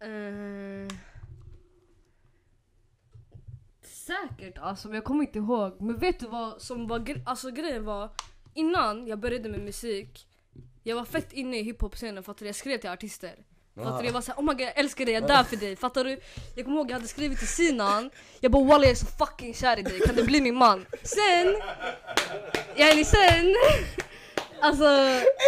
Eh, säkert alltså, men jag kommer inte ihåg. Men vet du vad som var gre- alltså, grejen var? Innan jag började med musik, jag var fett inne i hiphop-scenen för att jag skrev till artister. Fattar du? Jag var såhär oh my god jag älskar dig, jag är där för dig. Fattar du? Jag kommer ihåg jag hade skrivit till Sinan, jag bara walla jag är så fucking kär i dig, kan du bli min man? Sen, yani sen Alltså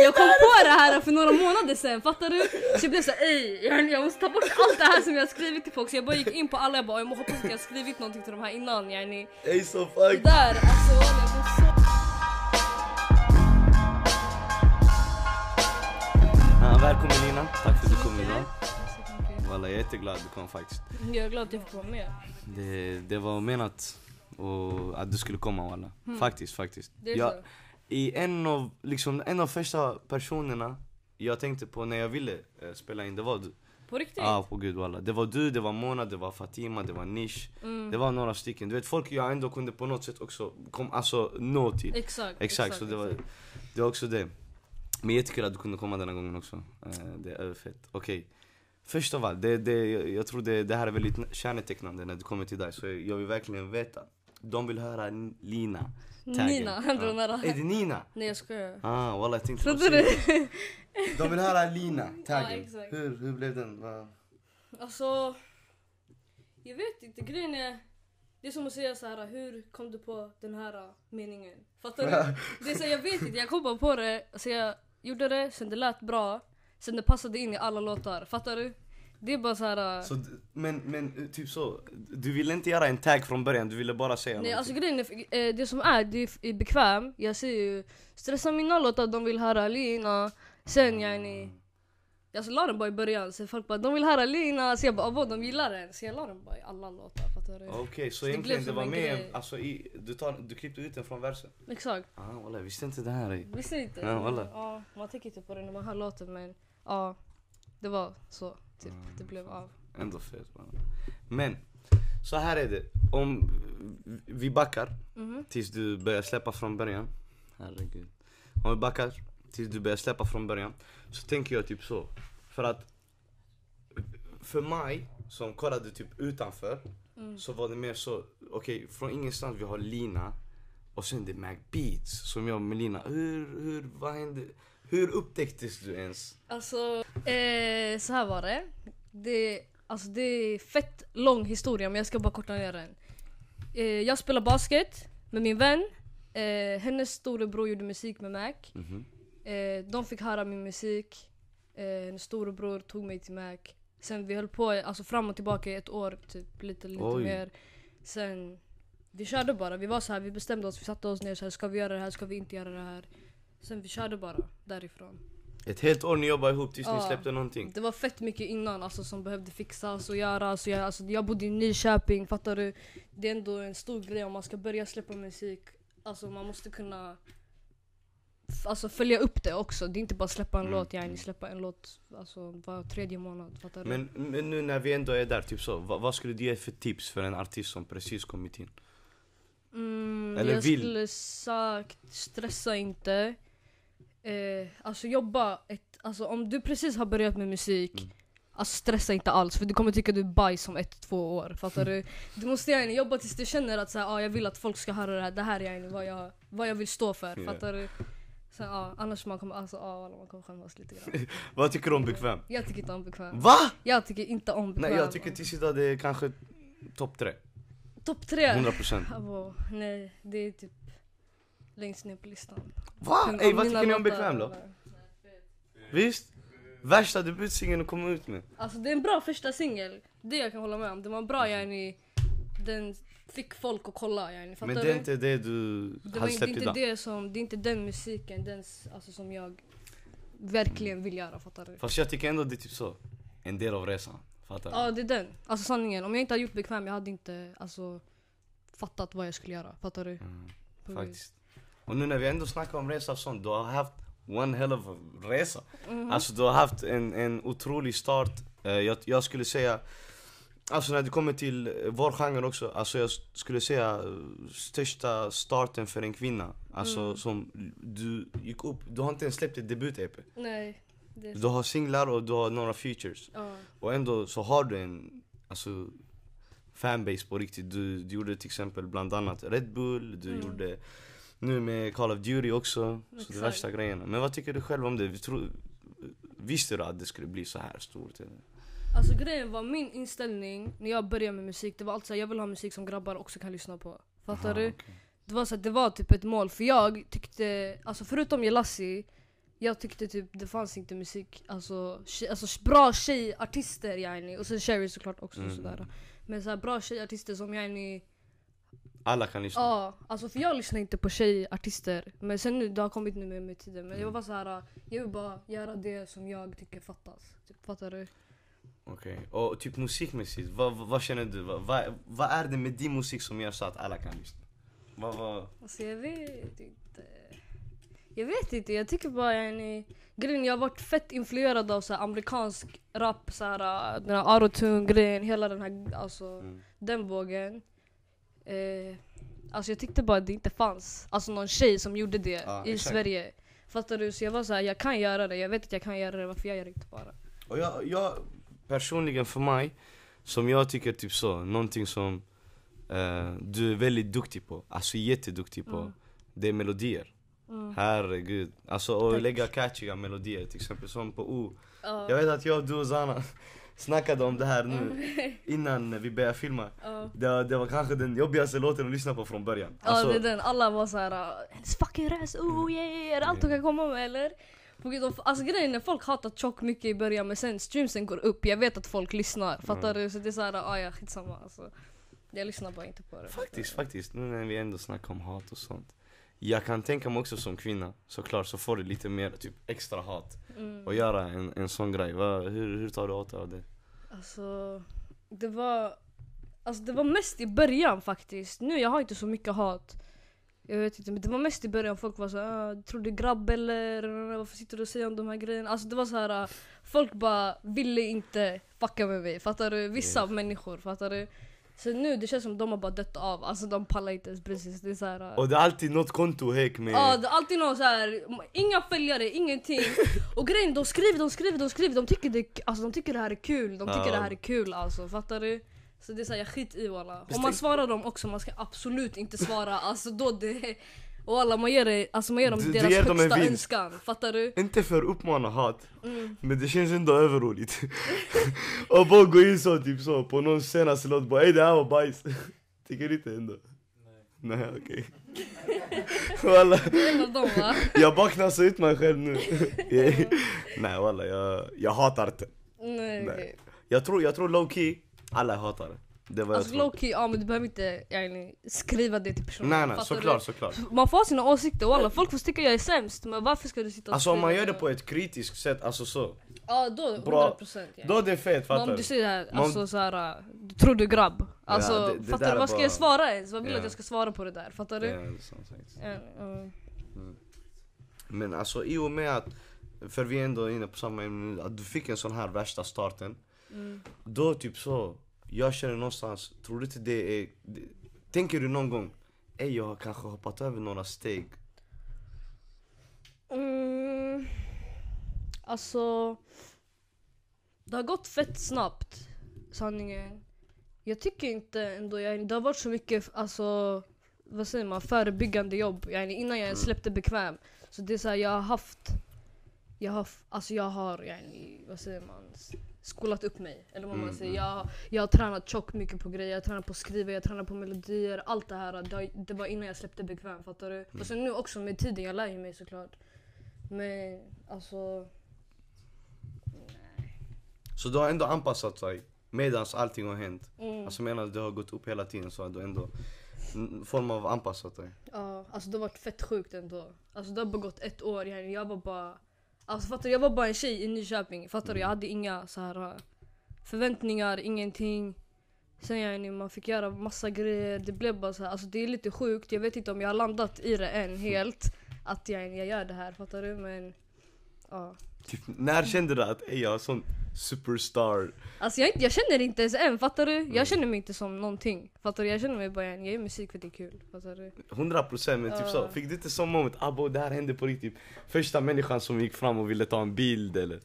jag kom på det här för några månader sen, fattar du? Så jag blev såhär ey, jag, måste ta bort allt det här som jag har skrivit till folk Så jag bara gick in på alla, jag bara jag hoppas att jag har skrivit någonting till de här innan yani Ey så fuck! där, alltså jag blev så välkommen Nina, tack för att du kom idag. Walla jag är jätteglad att du kom faktiskt. Jag är glad att jag fick vara med Det, det var menat och att du skulle komma walla. Faktiskt, faktiskt. Hmm. Det är jag, så. I en av, liksom, en av första personerna jag tänkte på när jag ville eh, spela in, det var du. På riktigt? Ja, på gud walla. Det var du, det var Mona, det var Fatima, det var Nish. Mm. Det var några stycken. Du vet folk jag ändå kunde på något sätt också kom, alltså, nå till. Exakt, Exakt, så det var, det var också det. Men jättekul att du kunde komma denna gången också. Eh, det är överfett. Okej. Först av allt, det, det, jag tror det, det här är väldigt kännetecknande när det kommer till dig. Så jag vill verkligen veta. De vill höra Lina. Taggen. Nina, drog nära. Är det Nina? Nej jag skojar Ah, walla jag tänkte Trodde du? De vill höra Lina, taggen. exakt. hur, hur blev den? Va? Alltså, jag vet inte. Grejen är, det är som att säga så här, hur kom du på den här meningen? Fattar du? Det är så, här, jag vet inte, jag kom bara på det, så jag gjorde det, sen det lät bra, sen det passade in i alla låtar. Fattar du? Det är bara så här. uh, Så, d- men, men eh, typ så, du ville inte göra en tag från början, du ville bara säga Nej alltså någonting. grejen är, eh, det som är, det är bekväm. Jag säger ju, stressa mina låtar, de vill höra Lina. Sen yani, jag så la den bara i början, så folk bara de vill höra Lina. Så jag bara vad de gillar den. Så jag la den bara i alla låtar, fattar du? Okej, så det egentligen det som var med, alltså i, du, tar, du klippte ut den från versen? Exakt. Ah walla, jag visste inte det här. Visste inte? Ja, wallah. ja, man tänker inte på det när man hör låten men ja, det var så. Typ, det blev av. Ändå fett man. Men, så här är det. Om vi backar Mhm. tills du börjar släppa från början. Herregud. Om vi backar tills du börjar släppa från början. Så tänker jag typ så. För att för mig som kollade typ utanför Mm. så var det mer så, okej från ingenstans vi har Lina och sen det är Mac Beats som jag med Lina. Hur, hur, vad hände? Hur upptäcktes du ens? Alltså, eh, så här var det. det. Alltså det är fett lång historia men jag ska bara korta ner den. Eh, jag spelar basket med min vän. Eh, hennes storebror gjorde musik med Mac. Mhm. Eh, de fick höra min musik. Eh, hennes storebror tog mig till Mac. Sen vi höll på alltså fram och tillbaka i ett år, typ lite, lite Oj. mer. Sen, vi körde bara. Vi var så här, vi bestämde oss, vi satte oss ner så här, ska vi göra det här, ska vi inte göra det här? Sen vi körde bara därifrån. Ett helt år ni jobbade ihop tills ni Ja. släppte någonting. Det var fett mycket innan alltså, som behövde fixas och göras. Så jag, alltså, jag bodde i Nyköping, fattar du? Det är ändå en stor grej om man ska börja släppa musik. Alltså man måste kunna alltså, följa upp det också. Det är inte bara släppa en Mm. låt, yani släppa en låt alltså, var tredje månad. Fattar du? Men, men nu när vi ändå är där, typ så, vad, vad skulle du ge för tips för en artist som precis kommit in? Mm, Eller jag vill. skulle sagt, stressa inte. Eh, alltså jobba, ett, alltså om du precis har börjat med musik, Mm. alltså stressa inte alls för du kommer tycka du är bajs om ett, två år. Fattar du? Du måste gärna jobba tills du känner att så här, ah, jag vill att folk ska höra det här, det här är gärna vad jag, vad jag vill stå för. Ja. Fattar du? Så, ah, annars man kommer, alltså, ah, man kommer skämmas lite grann. Vad tycker du om bekväm? Jag tycker inte om bekväm. Va? Jag tycker inte om bekväm. Nej jag tycker tills idag det är kanske topp tre. Topp tre? 100%. Abo, nej, det är typ längst ner på listan. Va? Ey vad tycker ni om bekväm då? Visst? Värsta debutsingeln att komma ut med. Alltså det är en bra första singel, det jag kan hålla med om. Den var bra yani, den fick folk att kolla yani, fattar Men det är inte det du det, hade det, släppt inte idag. det, som, det är inte den musiken den, alltså, som jag verkligen vill göra, fattar du? Fast jag tycker ändå det är typ så. En del av resan. Fattar du? Ja det är den, alltså sanningen. Om jag inte hade gjort bekväm jag hade inte alltså, fattat vad jag skulle göra, fattar du? Mm, faktiskt. Och nu när vi ändå snackar om resa och sånt, du har haft one hell of a resa. Mhm. Alltså du har haft en, en otrolig start. Eh, jag, jag skulle säga, alltså när det kommer till eh, vår genre också, alltså jag skulle säga eh, största starten för en kvinna. Alltså Mm. som du gick upp, du har inte ens släppt ett debut-EP. Nej. Du har singlar och du har några features. ja. Och ändå så har du en, alltså fanbase på riktigt. Du, du gjorde till exempel bland annat Red Bull, du Mm. gjorde nu med Call of Duty också. Så det värsta grejerna. Men vad tycker du själv om det? Vi tror, visste du att det skulle bli så här stort? eller? Alltså grejen var min inställning när jag började med musik, det var alltid såhär, jag vill ha musik som grabbar också kan lyssna på. Fattar Aha, du? okej. Det var, så att det var typ ett mål, för jag tyckte, alltså förutom Jelassi, jag tyckte typ det fanns inte musik, alltså, tjej, alltså bra tjejartister yani, och sen Sherry såklart också Mm. sådär. Men så här, bra tjejartister som yani, Alla kan lyssna. ja, alltså för jag lyssnar inte på tjejartister. Men sen nu, det har kommit nu med, med tiden. Men Mm. jag var så här, jag vill bara göra det som jag tycker fattas. Typ, fattar du? Okej, och typ musikmässigt, vad, vad, vad känner du? Vad, vad, vad är det med din musik som gör så att alla kan lyssna? Vad, vad? Alltså jag vet inte. Jag vet inte, jag tycker bara yani, grejen jag har varit fett influerad av så här, amerikansk rap, så här, den här autotune grejen, hela den här, alltså Mm. den vågen. Eh, alltså jag tyckte bara att det inte fanns alltså någon tjej som gjorde det Ja, i exakt. Sverige. Fattar du? Så jag var så här, jag kan göra det, jag vet att jag kan göra det, varför jag gör det inte bara? Och jag, jag, personligen för mig, som jag tycker typ så, någonting som eh, du är väldigt duktig på, alltså jätteduktig på, Mm. det är melodier. Mm. Herregud. Alltså Tack. lägga catchiga melodier, till exempel som på O. Ja. Jag vet att jag, du och Zana snackade om det här nu innan vi började filma. Ja. Det, det var kanske den jobbigaste låten att lyssna på från början. Ja Alltså, det är den, alla var såhär Hennes fucking röst, oh yeah, är allt du kan komma med eller? Alltså grejen är folk hatar tjock mycket i början men sen streamsen går upp, jag vet att folk lyssnar, fattar du? Så det är såhär, ah ja skitsamma alltså. Jag lyssnar bara inte på det. Faktiskt, faktiskt. Nu när vi ändå snackar om hat och sånt. Jag kan tänka mig också som kvinna, såklart så får du lite mer typ extra hat. Mm. Och göra en, en sån grej. Va, hur, hur tar du åt dig av det? Alltså, det var, alltså det var mest i början faktiskt. Nu jag har inte så mycket hat. Jag vet inte, men det var mest i början folk var såhär ah, tror du grabb eller? Varför sitter du och säger om de här grejerna? Alltså det var så här. folk bara ville inte fucka med mig, fattar du? Vissa Yeah. människor, fattar du? Så nu det känns som de har bara dött av, alltså de pallar inte ens precis. Det är så här, ah, Och det är alltid något konto häck med... Ja, det är alltid någon så här, inga följare, ingenting. Och grejen, de skriver, de skriver, de skriver, de tycker det, alltså, de tycker det här är kul. De tycker Ja. det här är kul alltså, fattar du? Så det är såhär, jag skit i walla. Om man svarar dem också, man ska absolut inte svara. Alltså då det... Och alla, man ger, det, alltså, man ger dem Du- du deras ger dem en högsta vinst. önskan, fattar du? Inte för att uppmana hat, Mm. men det känns ändå överroligt. och bara gå in så typ så på någon senaste låt bara ey det här var bajs. Tycker du inte ändå? Nej. Nej okej. Walla, dem va? jag bara knasar ut mig själv nu. Nej walla, jag, jag hatar det. Nej, Nej. okej. Jag tror, jag tror low key, alla hatar det. Det var Alltså jag tror. low key, ja men du behöver inte yani, skriva det till personen. Nej nej, fattar såklart du? såklart. Man får sina åsikter walla, folk får tycka jag är sämst men varför ska du sitta och Alltså om man gör det på ett kritiskt sätt, alltså så. Ja då, Bra. 100% ja. Då är det fett, fattar om du? du säger här, Men om- alltså såhär, du tror du är grabb? Alltså det- det där fattar du? Vad ska jag svara ens? Vad vill du Ja. att jag ska svara på det där? Fattar du? Ja, det är sant. Ja, ja. Men alltså i och med att, för vi är ändå inne på samma ämne att du fick en sån här värsta starten. Mm. Då typ så, jag känner någonstans, tror du inte det är, det, tänker du någon gång, ey jag har kanske hoppat över några steg? Mm, alltså, det har gått fett snabbt, sanningen. Jag tycker inte ändå, jag, det har varit så mycket, alltså, vad säger man, förebyggande jobb yani, innan jag ens släppte bekväm. Så det är så här, jag har haft, jag har, alltså jag har, yani, vad säger man, skolat upp mig. Eller vad man Mm, säger. mm. Jag, jag har tränat tjockt mycket på grejer, jag har tränat på att skriva, jag har tränat på melodier, allt det här. Det, det var innan jag släppte bekväm, fattar du? Och sen nu också med tiden, jag lär ju mig såklart. Men alltså, Så du har ändå anpassat dig medans allting har hänt. mm, Alltså medan det har gått upp hela tiden så har du ändå form av anpassat dig. ja, alltså det har varit fett sjukt ändå. Alltså det har bara gått ett år, jag var bara Alltså fattar du, jag var bara en tjej i Nyköping, fattar du? Jag hade inga så här äh, förväntningar, ingenting. Sen yani, man fick göra massa grejer, det blev bara så här, alltså det är lite sjukt, jag vet inte om jag har landat i det än helt. Att yani, jag gör det här, fattar du? Men ja. Typ, när kände du att ey jag är sån superstar? Alltså jag, jag känner inte ens än, fattar du? Jag känner mig inte som någonting. Fattar du? Jag känner mig bara, jag gör musik för det är kul. Fattar du? 100% men typ så, fick du inte sån moment, abo det här hände på riktigt? Första människan som gick fram och ville ta en bild eller?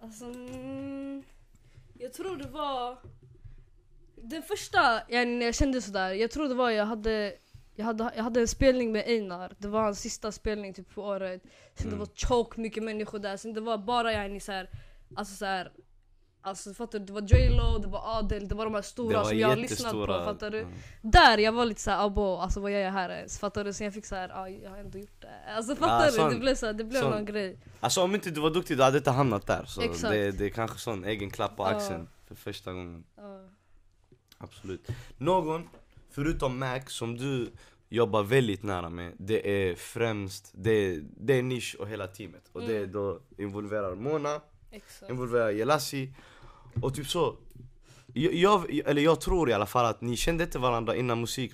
Alltså, mm, Jag tror det var... Den första när jag kände sådär, jag tror det var jag hade jag hade, jag hade en spelning med Einar, det var hans sista spelning typ på året. Sen Mm. det var choke mycket människor där, sen det var bara yani såhär, alltså såhär Alltså fattar du? Det var J Lo, det var Adel, det var de här Det stora som jag har lyssnat på, fattar du? Mm. Där jag var lite såhär abo, alltså vad gör jag här ens? Fattar du? Sen jag fick såhär, ah, jag har ändå gjort det. Alltså fattar Ja, du? det blev, så här, det blev sån- någon grej. Alltså om inte du var duktig du hade inte hamnat där. Så Exakt. det, det är kanske sån egen klapp på axeln för första gången. Ja. Absolut. Någon, förutom Mac, som du jobbar väldigt nära med, det är främst, det, det är Nish och hela teamet. Och det Mm. då involverar Mona, Exakt. involverar Jelassi och typ så. Jag, jag, eller jag tror i alla fall att ni kände inte varandra innan musik,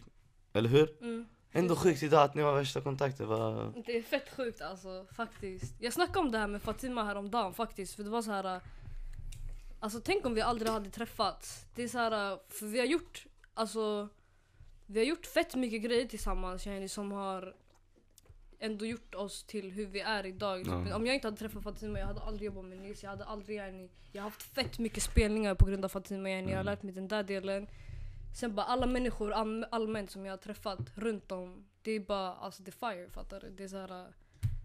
eller hur? Mm. Ändå sjukt idag att ni var värsta kontakter. Va? Det är fett sjukt alltså, faktiskt. Jag snackade om det här med Fatima häromdagen faktiskt, för det var så här. Alltså tänk om vi aldrig hade träffats. Det är så här, för vi har gjort, alltså Vi har gjort fett mycket grejer tillsammans yani, som har ändå gjort oss till hur vi är idag. Ja. Typ, Om jag inte hade träffat Fatima, jag hade aldrig jobbat med Nils. Jag hade aldrig yani, Jag har haft fett mycket spelningar på grund av Fatima. Yani. Jag har Mm. lärt mig den där delen. Sen bara alla människor all, allmänt som jag har träffat runt om. Det är bara alltså det är fire, fattar du? Det är så här, äh,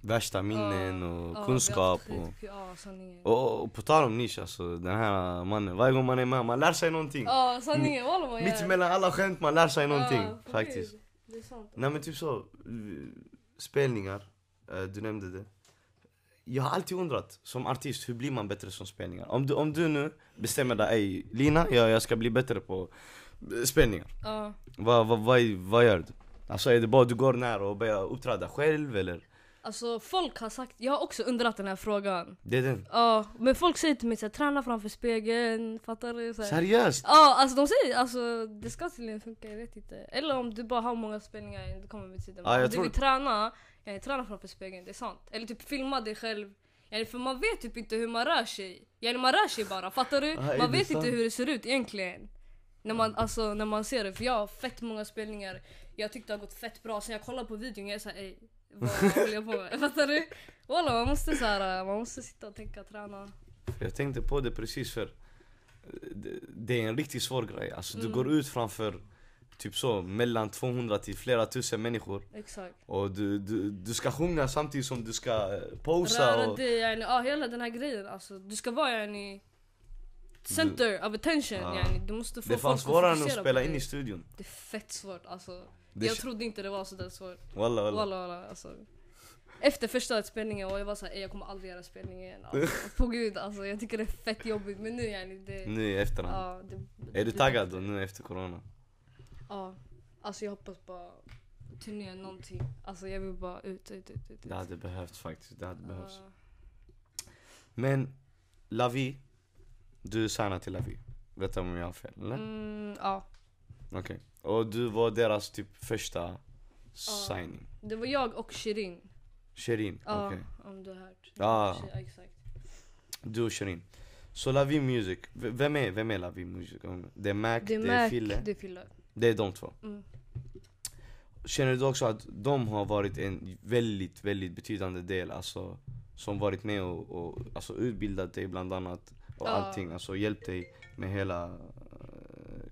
Värsta minnen Ja, och ja, har kunskap. haft Och. Ja, sanningen. och, och på tal om Nish alltså, den här mannen, varje gång man är med, man lär sig någonting. Ja, sanningen. Walla man Mitt emellan alla skämt, man lär sig någonting. Ja, faktiskt. Det är sant. Nej men typ så, spelningar, eh, du nämnde det. Jag har alltid undrat, som artist, hur blir man bättre som spelningar? Om du, om du nu bestämmer dig, "Ey, Lina, jag, jag ska bli bättre på eh, spelningar. Ja. Vad, vad, vad, vad gör du? Alltså är det bara du går nära och börjar uppträda själv eller? Alltså folk har sagt, jag har också undrat den här frågan. Det är den. Ja, men folk säger till mig såhär, träna framför spegeln, fattar du? Så här. Seriöst? Ja, alltså de säger alltså det ska tydligen funka, jag vet inte. Eller om du bara har många spelningar, det kommer med tiden. Ja, om du tror- vill träna, ja, träna framför spegeln, det är sant. Eller typ filma dig själv. Ja, för man vet typ inte hur man rör sig. Ja, man rör sig bara, fattar du? Ja, man vet sant? inte hur det ser ut egentligen. När man, alltså, när man ser det, för jag har fett många spelningar. Jag tyckte det har gått fett bra, sen jag kollar på videon jag är såhär vad håller jag på med? Fattar du? Walla, man måste så här, man måste sitta och tänka träna. Jag tänkte på det precis för eh, det, det är en riktigt svår grej. Alltså du Mm. går ut framför typ så mellan 200 till flera tusen människor Exakt. och du, du, du ska sjunga samtidigt som du ska eh, posa Röra och... dig, yani, ja hela den här grejen alltså. Du ska vara yani center of attention Ja. yani. Du måste få Det är fan svårare än att spela in i studion. Det är fett svårt alltså. Det jag trodde inte det var sådär svårt. Walla walla. Walla walla alltså. Efter första spelningen och jag var såhär, "Ey, jag kommer aldrig göra spelning igen. Alltså, på gud alltså, jag tycker det är fett jobbigt men nu yani det... Nu i efterhand. Ja, det, det Är du taggad då nu efter corona? Ja. Alltså jag hoppas bara turné någonting. Alltså jag vill bara ut, ut, ut, ut. Det hade behövts faktiskt, det hade behövts. Ja. Men Lavi, du är signad till Lavi. Vet du om jag har fel eller? Mm, ja. Okej. Och du var deras typ första signing? Det var jag och Shirin. Shirin? Ja, Okej. om du har hört. Ja. Ja, exakt. Du och Shirin. Så Lavi Music, v- vem är, vem är Lavi Music? Det är Mac, Det är, det är Mac, Fille, det är Fille. det är de två. Mm. Känner du också att de har varit en väldigt, väldigt betydande del, alltså som varit med och, och alltså, utbildat dig bland annat och Ja. allting, alltså hjälpt dig med hela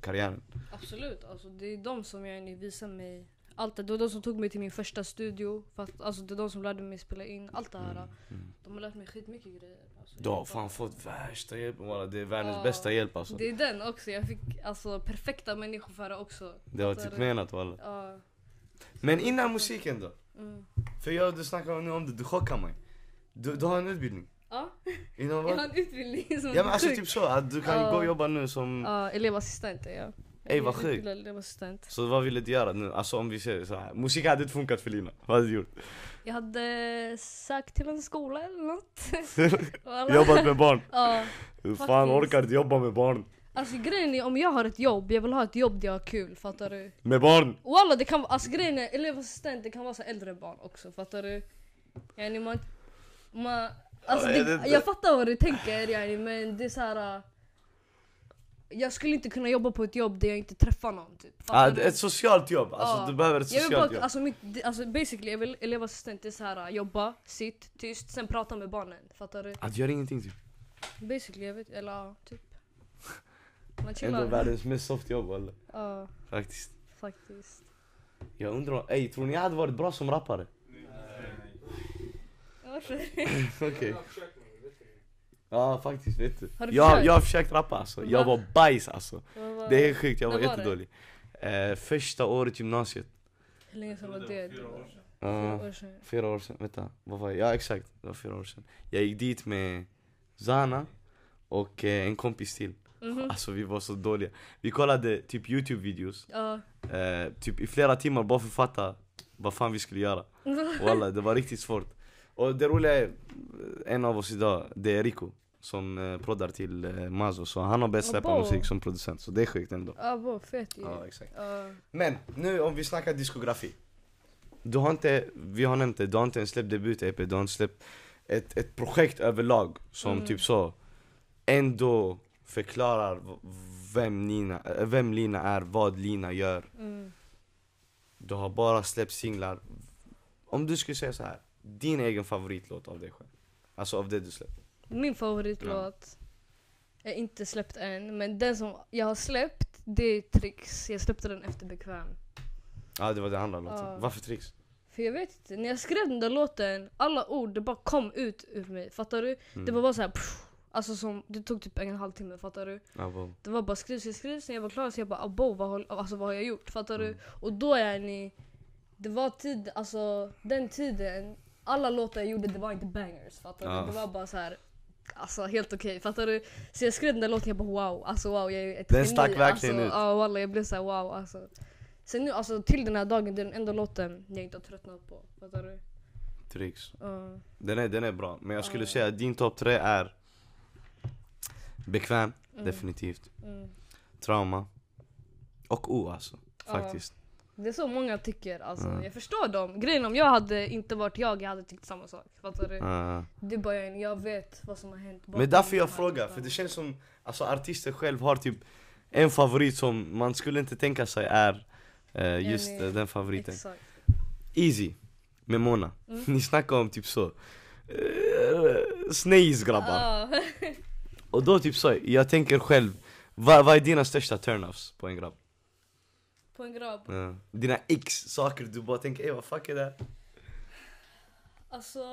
karriären? Absolut, alltså, det är de som jag visar mig allt det. Det var de som tog mig till min första studio. Fast, alltså, det är de som lärde mig spela in allt det här. Mm, mm. De har lärt mig skitmycket grejer. Alltså, Du har fan bara- fått värsta hjälpen walla, det är världens Ja. bästa hjälp alltså. Det är den också. Jag fick alltså, perfekta människor för det också. Det var Fattar typ menat walla. Ja. Men innan musiken då? Mm. För jag du snackade nu om det, du chockar mig. Du, du har en utbildning. Ja, Inom jag har en utbildning som Ja men alltså typ så, att du kan Ja. gå och jobba nu som... Ja, elevassistent är jag. Ey, vad sjukt. utbildad Elevassistent. Så vad ville du göra nu? Alltså om vi säger så här. musik hade inte funkat för Lina. Vad hade du gjort? Jag hade sökt till en skola eller något. Voilà. Jobbat med barn. Ja. Hur fan Faktiskt. orkar du jobba med barn? Alltså grejen är om jag har ett jobb, jag vill ha ett jobb där jag har kul, fattar du? Med barn? Walla det kan vara, alltså grejen är elevassistent det kan vara så äldre barn också, fattar du? Yani man, man alltså Ja, jag det, jag fattar vad du tänker yani, men det är så här. äh, Jag skulle inte kunna jobba på ett jobb där jag inte träffar någon typ. Ah, ett socialt jobb, alltså Ja. du behöver ett Jag vill socialt bara, jobb. alltså, mitt, alltså basically jag vill elevassistent det är så här äh, jobba, sitt, tyst, sen prata med barnen. Fattar du? Att göra ingenting typ. Basically jag vet, eller typ. Man Ändå chillar. världens mest soft jobb walla. Ja, Faktiskt. faktiskt. Jag undrar, ey tror ni jag hade varit bra som rappare? Varför? Okej. Ja faktiskt vet du. Har du Jag, försökt? jag har försökt rappa alltså. Jag Va? var bajs alltså. Vad var- Det är sjukt, jag var När var det? jättedålig. Eh, första året gymnasiet. Hur länge sedan var det? Fyra år sedan. Ja. Fyra år sedan. Fyra år sedan, vänta, vad var jag? Ja exakt, det var fyra år sedan Jag gick dit med Zana och eh, en kompis till Mhm. Alltså vi var så dåliga Vi kollade typ youtube-videos Ja. eh, Typ i flera timmar bara för att fatta vad fan vi skulle göra Walla, det var riktigt svårt Och det roliga är, eh, en av oss idag, det är Rico Som eh, proddar till eh, Mazo, så han har Abo. musik som producent Så det är sjukt ändå vad fett ju. Ja exakt Ja. Men nu om vi snackar diskografi Du har inte, vi har nämnt det, du har inte ens släppt debut-EP, du har inte släppt ett, ett projekt överlag som Mm. typ så ändå förklarar vem Lina, äh, vem Lina är, vad Lina gör Mm. Du har bara släppt singlar Om du skulle säga så här, din egen favoritlåt av dig själv Alltså av det du släppt Min favoritlåt är inte släppt än, men den som jag har släppt, det är Tricks. Jag släppte den efter Bekväm. Ja det var det andra låten, Ja. varför tricks? För jag vet inte, när jag skrev den där låten, alla ord det bara kom ut ur mig. Fattar du? Mm. Det var bara såhär pff, Alltså som, det tog typ en halvtimme, fattar du? Ja, wow. Det var bara skriv, skriv, skriv, sen jag var klar så jag bara abo, vad, håll- alltså, vad har jag gjort? Fattar Mm. du? Och då är ni, det var tid, alltså den tiden, alla låtar jag gjorde det var inte bangers, fattar Ja. du? Det var bara så här. Alltså helt okej, fattar du? Så jag skrev den där låten jag bara wow, alltså wow jag är ett Den stack verkligen alltså, ut. Ja walla jag blev såhär wow alltså. Sen nu alltså till den här dagen, det är den enda låten jag inte har tröttnat på, fattar du? Tricks Ja. Den är, den är bra, men jag skulle Ja. säga att din topp tre är Bekväm, Mm. definitivt Mm. Trauma Och O alltså, Ja. faktiskt Det är så många tycker, alltså. Ja. jag förstår dem. Grejen om jag hade inte varit jag, jag hade tyckt samma sak. Fattar du? Ja. Det är bara en, jag vet vad som har hänt. Men därför jag frågar, för det känns som Alltså artister själv har typ En favorit som man skulle inte tänka sig är eh, Just eh, den favoriten Exakt. Easy, med Mona Mm. Ni snackar om typ så Snays grabbar Ja. Och då typ så, jag tänker själv Vad, vad är dina största turn-offs på en grabb? På en grabb. Ja. Dina x saker du bara tänker ey vad fuck är det? Alltså...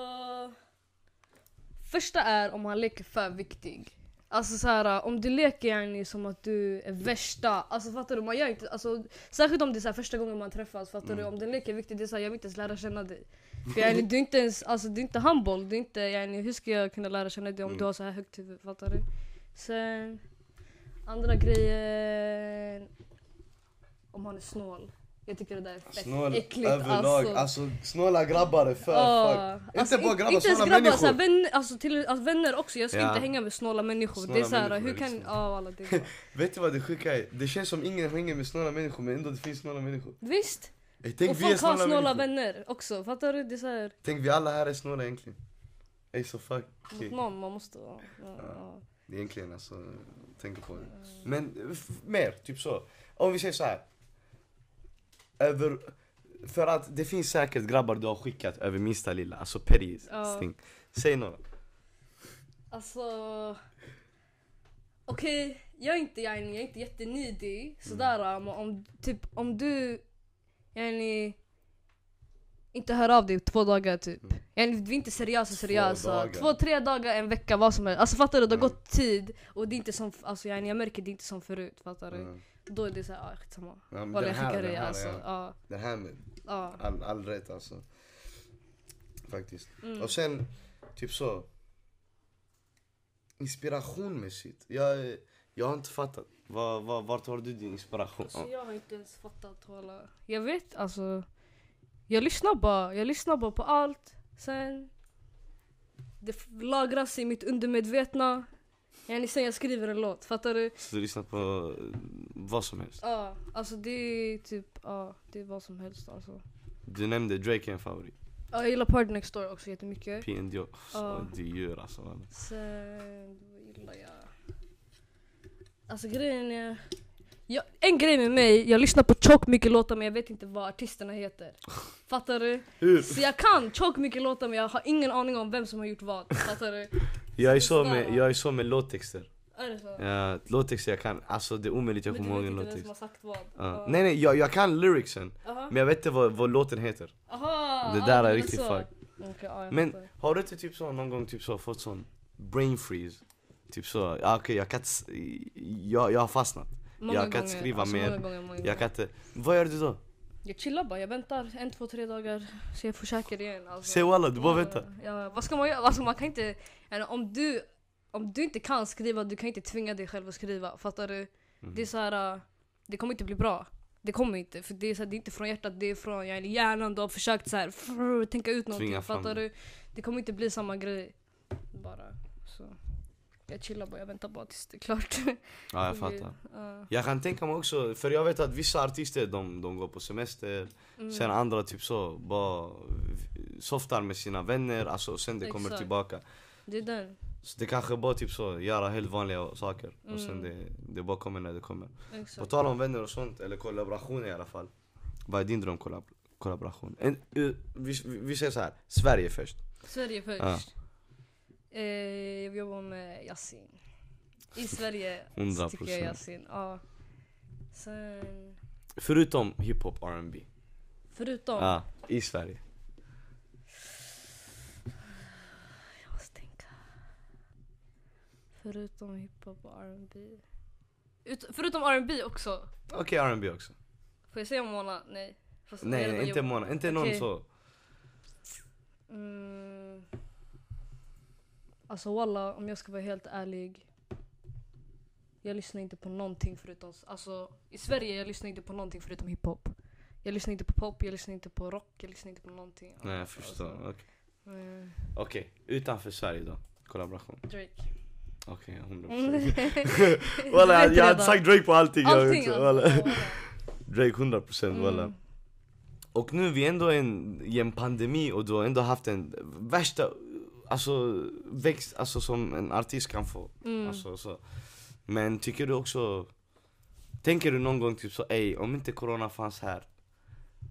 Första är om han leker för viktig. Alltså så här, om du leker yani som att du är värsta, alltså fattar du? Man gör inte, alltså, särskilt om det är så här första gången man träffas, fattar du? Mm. Om den leker viktig, det är så här, jag vill inte ens lära känna dig. För yani, du är inte ens, alltså du är inte humble, du är inte, yani, hur ska jag kunna lära känna dig om Mm. du har så här högt huvud, fattar du? Sen, andra grejen, om han är snål. Jag tycker det där är fett äckligt alltså. snåla grabbar är för Ja, alltså, Inte bara grabbar, inte snåla grabbar, människor. såhär, vänner, alltså, till, alltså, vänner också. Jag ska Ja. inte hänga med snåla människor. Snåla det är såhär, människor hur kan... Ja alla det. Vet du vad det sjuka är? Det känns som ingen hänger med snåla människor men ändå det finns snåla människor Visst! Ey, Tänk och folk har snåla, snåla människor vänner också. Fattar du? Det är såhär, Tänk vi alla här är snåla egentligen Ey så fuck mot någon man måste... Ja, ja, ja. Egentligen alltså, tänk på det Men mer, typ så Om vi säger så här. Över För att det finns säkert grabbar du har skickat över minsta lilla, alltså petty Ja. Säg några Alltså... Okej, jag är inte, jag är, inte jättenidig sådär men om, typ, om du yani, inte hör av dig två dagar typ. Mm. Yani, vi är inte seriösa seriösa. dagar. Två, tre dagar, en vecka, vad som helst. Alltså fattar du? Det har Mm. gått tid och det är inte som, alltså yani, jag märker det är inte som förut. Fattar du? Mm. Då är det såhär, ah, skitsamma. Ja, Vad jag här, skickar dig här, alltså. ja. Ja, Det här med ja. all, all rätt alltså Faktiskt Mm. Och sen, typ så Inspirationmässigt, jag, jag har inte fattat var, var, Vart har du din inspiration? Alltså, jag har inte ens fattat hålla. Jag vet alltså. Jag lyssnar bara. Jag lyssnar bara på allt. Sen. Det lagras i mitt undermedvetna. Yani sen jag skriver en låt. Fattar du? Så du lyssnar på eh, vad som helst? Ja, alltså det är typ, ja det är vad som helst alltså. Du nämnde Drake är en favorit Ja, jag gillar Party Next Door också jättemycket. PND, oh, Ja. du djur alltså. Sen, vad gillar jag? Alltså grejen är... Jag, en grej med mig, jag lyssnar på tjockt mycket låtar men jag vet inte vad artisterna heter. Fattar du? Hur? Så jag kan tjockt mycket låtar men jag har ingen aning om vem som har gjort vad. Fattar du? Jag är så med, jag är så med låttexter Är är det så? Ja, låttexter jag kan, alltså det är omöjligt jag Men kommer du ihåg vet en inte vem som låttext. har sagt vad? Ja. Nej nej, jag, jag kan lyricsen. Aha. Men jag vet inte vad, vad låten heter. Aha, Det där är men riktigt fuck. Ja, jag Men har du inte typ så någon gång typ så fått sån brain freeze? Typ så, ja, okej jag kan jag, jag har fastnat. Många jag kan inte skriva alltså, mer. Många gånger, många Jag kan inte, vad gör du då? Jag chillar bara, jag väntar en, två, tre dagar så jag får käka igen. Alltså. Säg walla, du bara väntar. Ja, vad ska man göra? Alltså, man kan inte, om, du, om du inte kan skriva, du kan inte tvinga dig själv att skriva. Fattar du? Mhm. Det är så här, äh, det kommer inte bli bra. Det kommer inte, för det är, så här, det är inte från hjärtat, det är från hjärnan. Du har försökt så här, frr, tänka ut någonting. Tvinga fram Fattar det. du? Det kommer inte bli samma grej. Bara. Jag chillar bara, jag väntar bara tills det är klart. Ja jag fattar. Ja. Jag kan tänka mig också, för jag vet att vissa artister de, de går på semester, Mm. sen andra typ så, bara softar med sina vänner, alltså sen det kommer tillbaka. Det är den. Så det kanske bara typ så, göra helt vanliga saker och sen Mm. det, det bara kommer när det kommer. På Exakt. tal om vänner och sånt, eller kollaboration i alla fall. Vad är din drömkollaboration? En, uh, vi, vi säger så här, Sverige först. Sverige först. Ja. Eh, jag jobbar med Yasin. I Sverige 100%. så tycker jag Yasin. Ja. Sen, Förutom hiphop, R&B. förutom, Ja, i Sverige. jag måste tänka. Förutom hiphop och R&B. Ut, förutom R&B också. Okej, R&B också. Får jag säga Mona? Nej. Fast Nej, nej inte Mona, inte någon Okej. så. Mm. Alltså walla, om jag ska vara helt ärlig. Jag lyssnar inte på någonting förutom, alltså i Sverige jag lyssnar inte på någonting förutom hiphop. Jag lyssnar inte på pop, jag lyssnar inte på rock, jag lyssnar inte på någonting. Nej jag Alltså, förstår. Okej, mm, Okej, utanför Sverige då? Kollaboration. Drake. Okej, Mm. 100%. Walla, jag hade sagt Drake på allting. jag Allting walla. walla. Drake 100% walla. Mm. Och nu vi är ändå en, i en pandemi och du har ändå haft en värsta alltså, växt alltså, som en artist kan få. Mm. Alltså, så. Men tycker du också, tänker du någon gång typ så ey om inte corona fanns här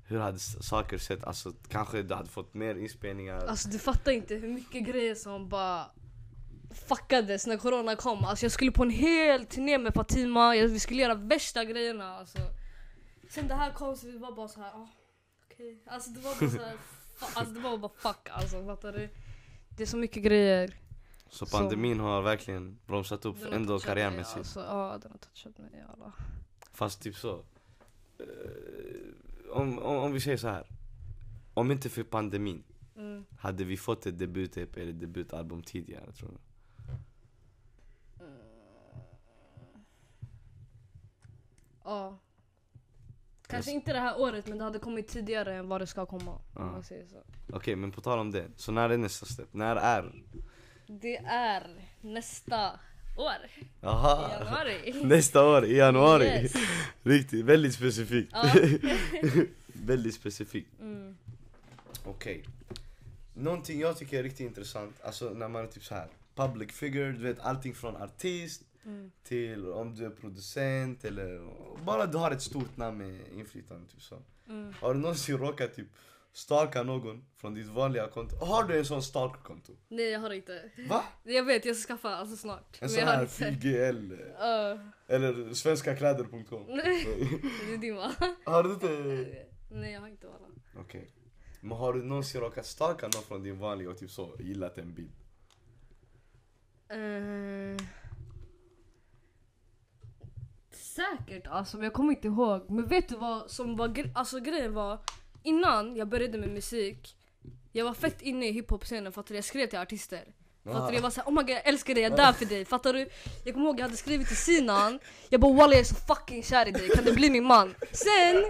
hur hade saker sett? Alltså kanske du hade fått mer inspelningar? Alltså du fattar inte hur mycket grejer som bara fuckades när corona kom. Alltså jag skulle på en hel turné med Fatima, jag, vi skulle göra värsta grejerna. Alltså. Sen det här kom så vi var bara så här. ah, okej. Alltså det var bara så här, fa- alltså det var bara fuck alltså, fattar du? Det är så mycket grejer. så pandemin har verkligen bromsat upp Den ändå karriärmässigt. Alltså, ja den har touchat mig alla. Fast typ så. eh, om, om, om vi säger så här. Om inte för pandemin, Mm. hade vi fått ett debut-EP eller debutalbum tidigare tror du? Ja. Kanske inte det här året men det hade kommit tidigare än vad det ska komma. Om man säger så. Okej men på tal om det, så när är nästa släpp? När är? Det är nästa år. I Jaha! januari. Nästa år i januari! Yes. Riktigt, väldigt specifikt. Ja. väldigt specifikt. Mm. Okej. Någonting jag tycker är riktigt intressant, alltså när man är typ så här public figure, du vet allting från artist Mm. till om du är producent eller bara du har ett stort namn med inflytande typ så. Mm. Har du någonsin råkat typ stalka någon från ditt vanliga konto? Har du en sån stalkerkonto? Nej jag har inte. Va? Jag vet jag ska skaffa alltså snart. En sån här. FGL Ja. eller svenskakläder.com? det är din va? har du inte? Nej jag har inte alla. Okej. Men har du någonsin råkat stalka någon från din vanliga och typ så gillat en bild? Eh, säkert alltså men jag kommer inte ihåg. Men vet du vad som var gre- alltså grejen var innan jag började med musik jag var fett inne i hiphop-scenen för att jag skrev till artister. Fattar du? Jag var såhär oh my god jag älskar dig, jag dör för dig. Fattar du? Jag kommer ihåg jag hade skrivit till Sinan, jag bara walla jag är så fucking kär i dig, kan du bli min man? Sen,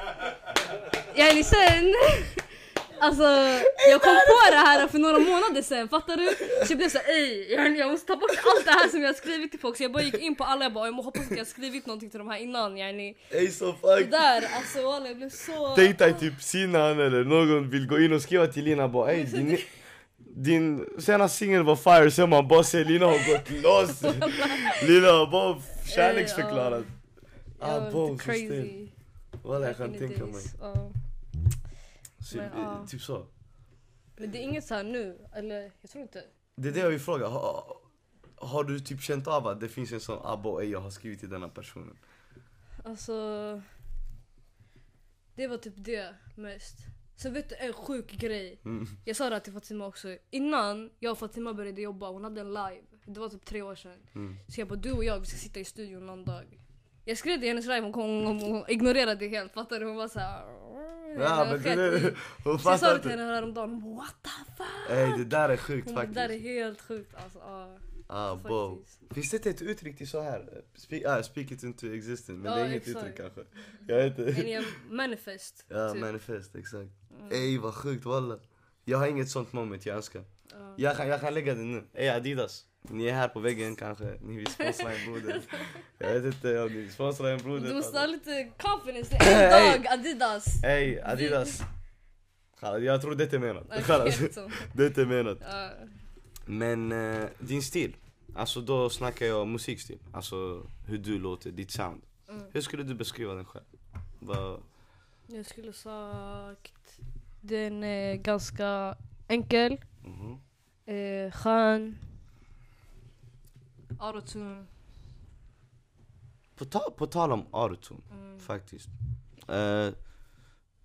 yani sen Alltså jag kom på det här för några månader sen, fattar du? Så jag blev såhär ey, jag, måste ta bort allt det här som jag skrivit till folk Så jag bara gick in på alla, jag bara jag hoppas att jag skrivit någonting till de här innan yani Ey så Det fuck! där, alltså walla jag blev så... Tänk dig typ Sinan eller någon vill gå in och skriva till Lina bara ey din, din senaste singel var fire, sen man bara ser Lina har gått loss Lina har bara kärleksförklarat Ah, bo, så stel. crazy. Walla jag kan tänka mig. Så, Men, eh, ja. Typ så Men det är inget så här nu, eller jag tror inte. Det är det jag vill fråga, har, har du typ känt av att det finns en sån abbo, ey jag har skrivit till denna personen? Alltså... Det var typ det mest. Sen vet du en sjuk grej. Mm. Jag sa det här till Fatima också. Innan jag och Fatima började jobba, hon hade en live. Det var typ tre år sedan. Mm. Så jag bara du och jag vi ska sitta i studion någon dag. Jag skrev i hennes live, hon, kom, hon, hon ignorerade det helt. Fattar du? Hon var såhär... Ja men det, det, hon Så jag sa det till henne häromdagen, hon bara what the fuck? Ey det där är sjukt Hon bara, det där är faktiskt. helt sjukt alltså. Ja, Ah, bo. faktiskt. Finns det inte ett uttryck till så här? Speak, ah, speak it into existence, men Ja, det är inget exakt. uttryck kanske. Jag vet inte. manifest. Ja, typ. manifest, exakt. Mm. Ey vad sjukt walla. Jag har inget sånt moment jag önskar. Ja. Jag kan, jag kan lägga det nu. Ey Adidas. Ni är här på väggen kanske. Ni vill sponsra en broder. Jag vet inte om ni vill sponsra en broder. Du måste ha lite confidence. En dag Adidas. Ey Adidas. Jag tror det är inte menat. Det är inte menat. Ja. Men eh, din stil. Alltså då snackar jag musikstil. Alltså hur du låter, ditt sound. Mm. Hur skulle du beskriva den själv? Vad- Jag skulle sagt den är ganska enkel, mhm. eh, skön, autotune. På, ta, på tal om autotune, Mm. faktiskt. Eh,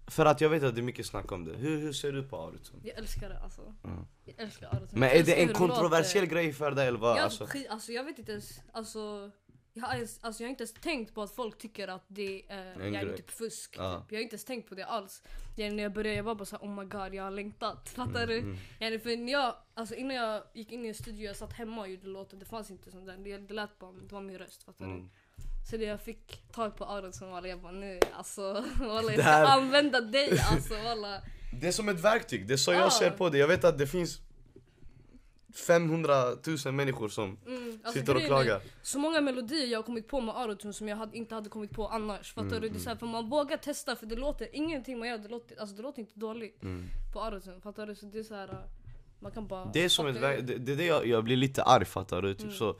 för att jag vet att det är mycket snack om det. Hur, hur ser du på autotune? Jag älskar det alltså. Mm. Jag älskar autotune. Men är det en kontroversiell grej för dig eller vad? Jag, Alltså, alltså, jag vet inte ens, alltså jag, alltså jag har inte ens tänkt på att folk tycker att det är En jag grej. typ fusk. Ja. Typ. Jag har inte ens tänkt på det alls. Yani när jag började jag var bara såhär oh my god jag har längtat. Fattar du? mm. Yani för när jag, alltså innan jag gick in i en studio, jag satt hemma och gjorde låtar, det fanns inte sånt där. Det, det lät bara, det var min röst. Fattar du? Mm. Så det jag fick tag på som var jag bara nu alltså, walla, jag Det ska här- använda dig alltså walla. Det är som ett verktyg, det är så Ja. jag ser på det. Jag vet att det finns 500 000 människor som Mm, alltså sitter och klagar. Så många melodier jag har kommit på med autotune som jag hade, inte hade kommit på annars. Fattar Mm, du? Det är så här, för man vågar testa för det låter, ingenting man gör det låter, alltså det låter inte dåligt Mm. på autotune. Fattar du? Så det är så här, äh, man kan bara... Det är som ett det, det är det jag, jag blir lite arg fattar du? Typ Mm. så,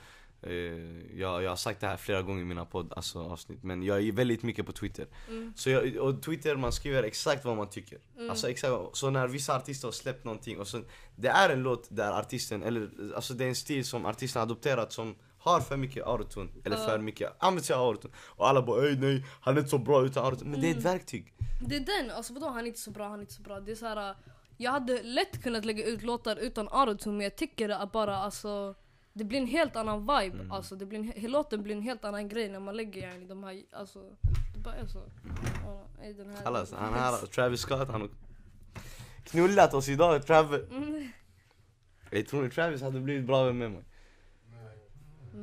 jag, jag har sagt det här flera gånger i mina podd, alltså, avsnitt Men jag är väldigt mycket på Twitter Mm. Så jag, och Twitter man skriver exakt vad man tycker Mm. Alltså exakt, så när vissa artister har släppt någonting och så, Det är en låt där artisten, eller alltså det är en stil som artisten adopterat som har för mycket autotune, eller för mycket, använder sig av autotune Och alla bara ey nej, han är inte så bra utan autotune Men det är ett Mm. verktyg Det är den, alltså vadå han är inte så bra, han är inte så bra. Det är så här, jag hade lätt kunnat lägga ut låtar utan autotune men jag tycker att bara alltså det blir en helt annan vibe, Mm. alltså det blir en, låten blir en helt annan grej när man lägger yani, de här, alltså det bara är så. Ja, den här- Allas, han här, Travis Scott, han har knullat oss idag Travis Mm, Jag tror ni Travis hade blivit bra med mig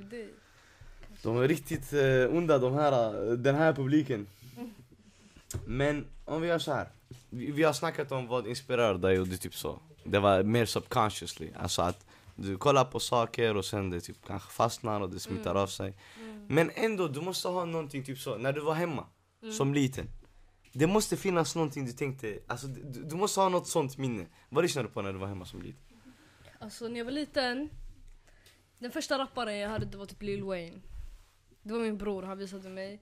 det, De är riktigt eh, onda de här, eh, den här publiken. Men om vi gör så här. Vi, vi har snackat om vad inspirerar dig och det typ så. Det var mer subconsciously. Alltså att du kollar på saker och sen det typ kanske fastnar och det smittar Mm. av sig. mm, Men ändå, du måste ha någonting typ så. När du var hemma mm. som liten. Det måste finnas någonting du tänkte, alltså du, du måste ha något sånt minne. Vad lyssnade du på när du var hemma som liten? Alltså när jag var liten, den första rapparen jag hörde det var typ Lil Wayne. Det var min bror, han visade mig.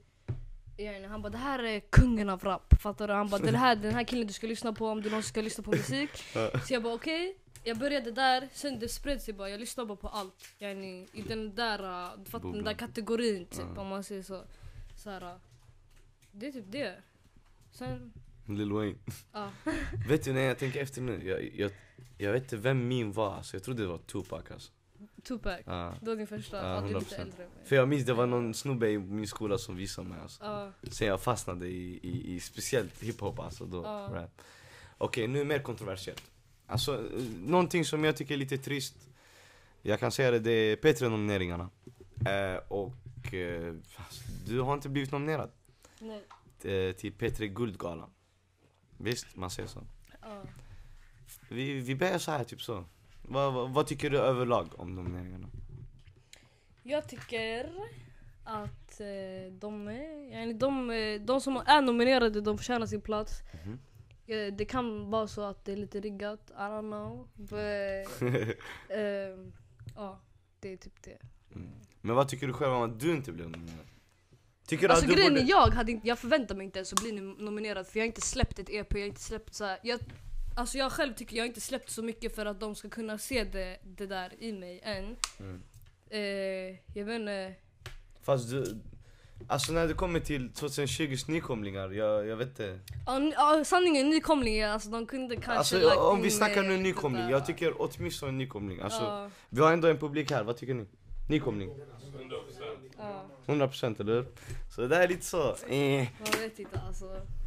Han bara det här är kungen av rap, fattar du? Han bara det här, den här killen du ska lyssna på om du någonsin ska lyssna på musik. Så jag bara okej, jag började där, sen det spred sig bara, jag lyssnade bara på allt. Yani, I den där, uh, du fattar, den där kategorin typ Ja. om man säger så. så här, uh, det är typ det. Sen, Lil Wayne. ja. Vet du när jag tänker efter nu, jag, jag, jag vet inte vem min var, alltså, jag trodde det var Tupac alltså. Tupac. Ja. Det var din första, du är lite 100%. äldre. För jag minns det var någon snubbe i min skola som visade mig alltså. Ja, Sen jag fastnade i, i, i speciellt hiphop alltså då, rap. Okej, nu mer kontroversiellt. Alltså, någonting som jag tycker är lite trist. Jag kan säga det, det är P3-nomineringarna. Eh, och eh, du har inte blivit nominerad nej. eh, till P3 Guldgalan. Visst, man säger så. Ja. Vi, vi börjar så här typ så. Vad, vad, vad tycker du överlag om nomineringarna? Jag tycker att eh, de, yani de, eh, de som är nominerade de förtjänar sin plats. Mhm. Eh, det kan vara så att det är lite riggat, I don't know. But, ehm, ja, det är typ det. Mm. Men vad tycker du själv om att du inte blev nominerad? Tycker du Alltså att du grejen borde... är jag, hade inte, jag förväntar mig inte ens att bli nom- nominerad för jag har inte släppt ett EP, jag har inte släppt så här, jag, Alltså jag själv tycker jag har inte släppt så mycket för att de ska kunna se det, det där i mig än. Mm. Eh, jag vet inte. Fast du, alltså när det kommer till 2020s nykomlingar, jag, jag vet inte. Ja, sanningen nykomlingar, alltså de kunde kanske Alltså lagt om vi snackar eh, nu det nykomling, jag tycker åtminstone nykomling. Alltså, Ja, Vi har ändå en publik här, vad tycker ni? Nykomling? ja, 100% eller hur? Så det där är lite så, eh. man vet inte alltså.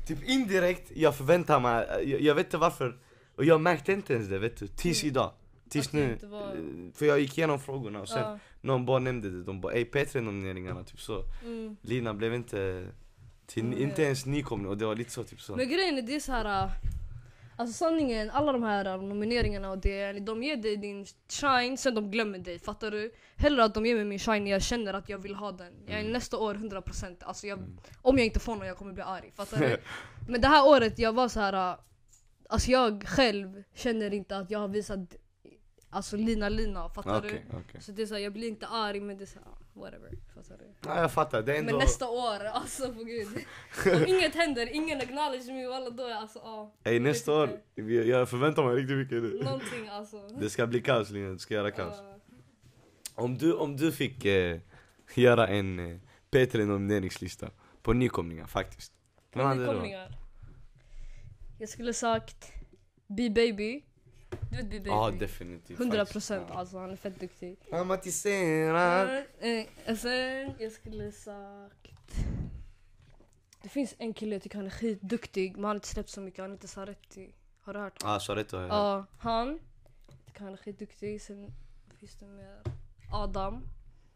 Typ indirekt, jag förväntar mig, jag, jag vet inte varför. Och jag märkte inte ens det vet du, tills Mm. idag. Tills nu. var- Eh, För jag gick igenom frågorna och sen Ja, någon bara nämnde det. De bara ey P3-nomineringarna, typ så. mm. Lina blev inte, till, Mm. inte ens nykomling och det var lite så typ så. Men grejen är det är så här. äh, Alltså sanningen, alla de här äh, nomineringarna och det, de ger dig din shine, sen de glömmer dig. Fattar du? Hellre att de ger mig min shine när jag känner att jag vill ha den. Jag är Mm. nästa år 100%. Alltså jag, Mm. Om jag inte får någon jag kommer bli arg. Fattar du? Men det här året jag var så här. äh, Alltså jag själv känner inte att jag har visat Alltså lina lina, fattar Okej, du? okej. Så det är så här, jag blir inte arg men det är så här, whatever. Fattar du? Ja, jag fattar, det är ändå... Men nästa år, alltså på gud. Om inget händer, ingen acknowledge me walla då är jag alltså ja. Ey, nästa år, vi- jag förväntar mig riktigt mycket nu. Någonting alltså. Det ska bli kaos Lina, du ska göra kaos. Ja. Om du, om du fick eh, göra en eh, P3 nomineringslista på nykomlingar faktiskt. Vem hade det då? Nykomlingar. Jag skulle sagt B-baby. Du vet B-baby? Ja definitivt. 100 faktiskt. procent alltså, han är fett duktig. Dramatiserad. Eh, sen, jag skulle sagt... Det finns en kille jag tycker han är skitduktig men han har inte släppt så mycket, han heter Saretti. Har du hört honom? Ja, Sareto har jag hört. Ja, han. Jag tycker han är skitduktig. Sen finns det mer Adam.